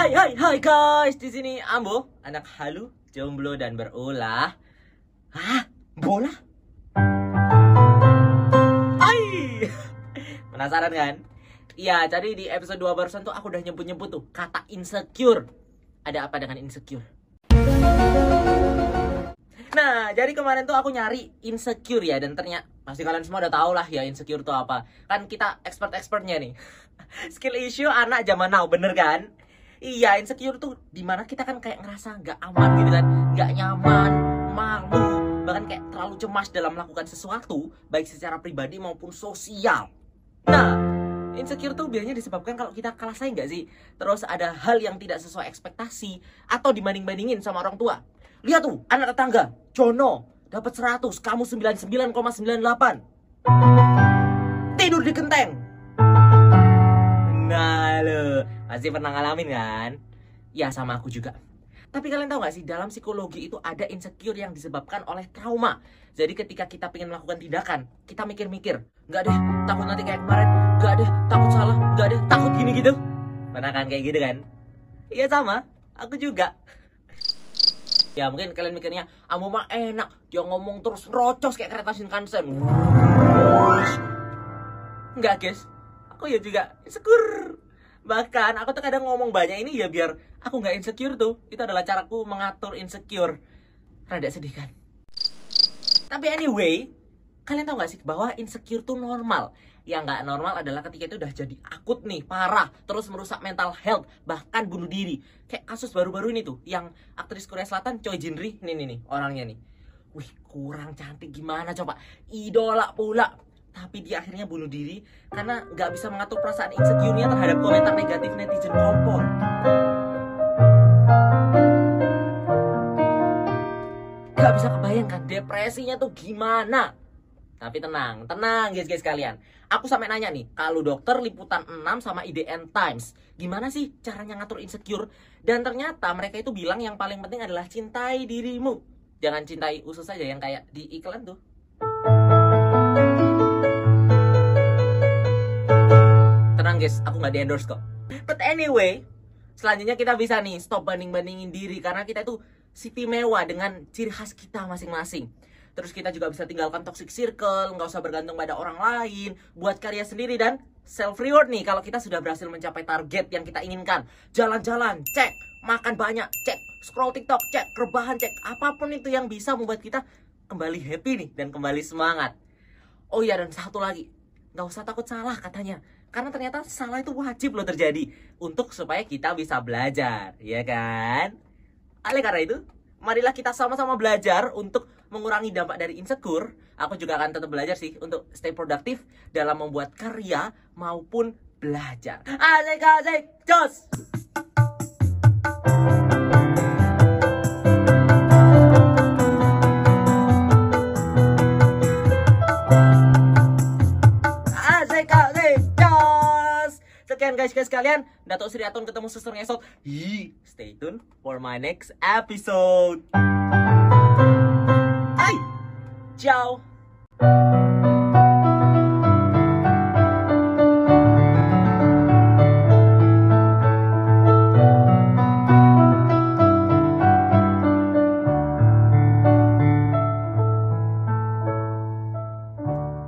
Hai hai hai guys, di sini Ambo, anak halu, jomblo dan berulah. Hah? Bola? Hai. Penasaran kan? Iya, jadi di episode 2 barusan tuh aku udah nyebut-nyebut tuh kata insecure. Ada apa dengan insecure? Nah, jadi kemarin tuh aku nyari insecure ya dan ternyata pasti kalian semua udah tahu lah ya insecure tuh apa. Kan kita expert-expertnya nih. Skill issue anak zaman now, bener kan? Iya, insecure tuh di mana kita kan kayak ngerasa nggak aman gitu kan, nggak nyaman, malu, bahkan kayak terlalu cemas dalam melakukan sesuatu, baik secara pribadi maupun sosial. Nah, insecure tuh biasanya disebabkan kalau kita kalah saing nggak sih? Terus ada hal yang tidak sesuai ekspektasi atau dibanding-bandingin sama orang tua. Lihat tuh, anak tetangga, Jono, dapat 100, kamu 99,98. Tidur di genteng. Pasti pernah ngalamin kan? Ya, sama aku juga. Tapi kalian tahu gak sih, dalam psikologi itu ada insecure yang disebabkan oleh trauma. Jadi ketika kita pengen melakukan tindakan, kita mikir-mikir. Nggak deh, takut nanti kayak kemarin. Nggak deh, takut salah. Nggak deh, takut gini gitu. Pernah kan kayak gitu kan? Iya sama, aku juga. Ya mungkin kalian mikirnya, Amu mah enak, dia ngomong terus rocos kayak kereta Shinkansen. Enggak guys, aku ya juga insecure. Bahkan aku tuh kadang ngomong banyak ini ya biar aku nggak insecure tuh. Itu adalah caraku mengatur insecure. Rada sedih kan? Tapi anyway, kalian tahu gak sih bahwa insecure tuh normal? Yang nggak normal adalah ketika itu udah jadi akut nih, parah, terus merusak mental health, bahkan bunuh diri. Kayak kasus baru-baru ini tuh, yang aktris Korea Selatan Choi Jin Ri, nih nih nih orangnya nih. Wih, kurang cantik gimana coba? Idola pula. Tapi dia akhirnya bunuh diri karena nggak bisa mengatur perasaan insecure-nya terhadap komentar negatif netizen kompor. Gak bisa kebayangkan depresinya tuh gimana. Tapi tenang, tenang guys guys kalian. Aku sampai nanya nih, kalau dokter liputan 6 sama IDN Times, gimana sih caranya ngatur insecure? Dan ternyata mereka itu bilang yang paling penting adalah cintai dirimu. Jangan cintai usus saja yang kayak di iklan tuh. Guys, aku nggak di endorse kok. But anyway, selanjutnya kita bisa nih stop banding-bandingin diri karena kita itu city mewah dengan ciri khas kita masing-masing. Terus kita juga bisa tinggalkan toxic circle, nggak usah bergantung pada orang lain, buat karya sendiri dan self reward nih kalau kita sudah berhasil mencapai target yang kita inginkan. Jalan-jalan, cek, makan banyak, cek, scroll TikTok, cek, rebahan, cek, apa pun itu yang bisa membuat kita kembali happy nih dan kembali semangat. Oh iya dan satu lagi, nggak usah takut salah katanya. Karena ternyata salah itu wajib loh terjadi untuk supaya kita bisa belajar, ya kan? Oleh karena itu, marilah kita sama-sama belajar untuk mengurangi dampak dari insecure. Aku juga akan tetap belajar sih untuk stay produktif dalam membuat karya maupun belajar. Asik asik, jos! Guys kalian, Dato Sri Atun ketemu suster ngesot. Hi, stay tune for my next episode. Hai, ciao.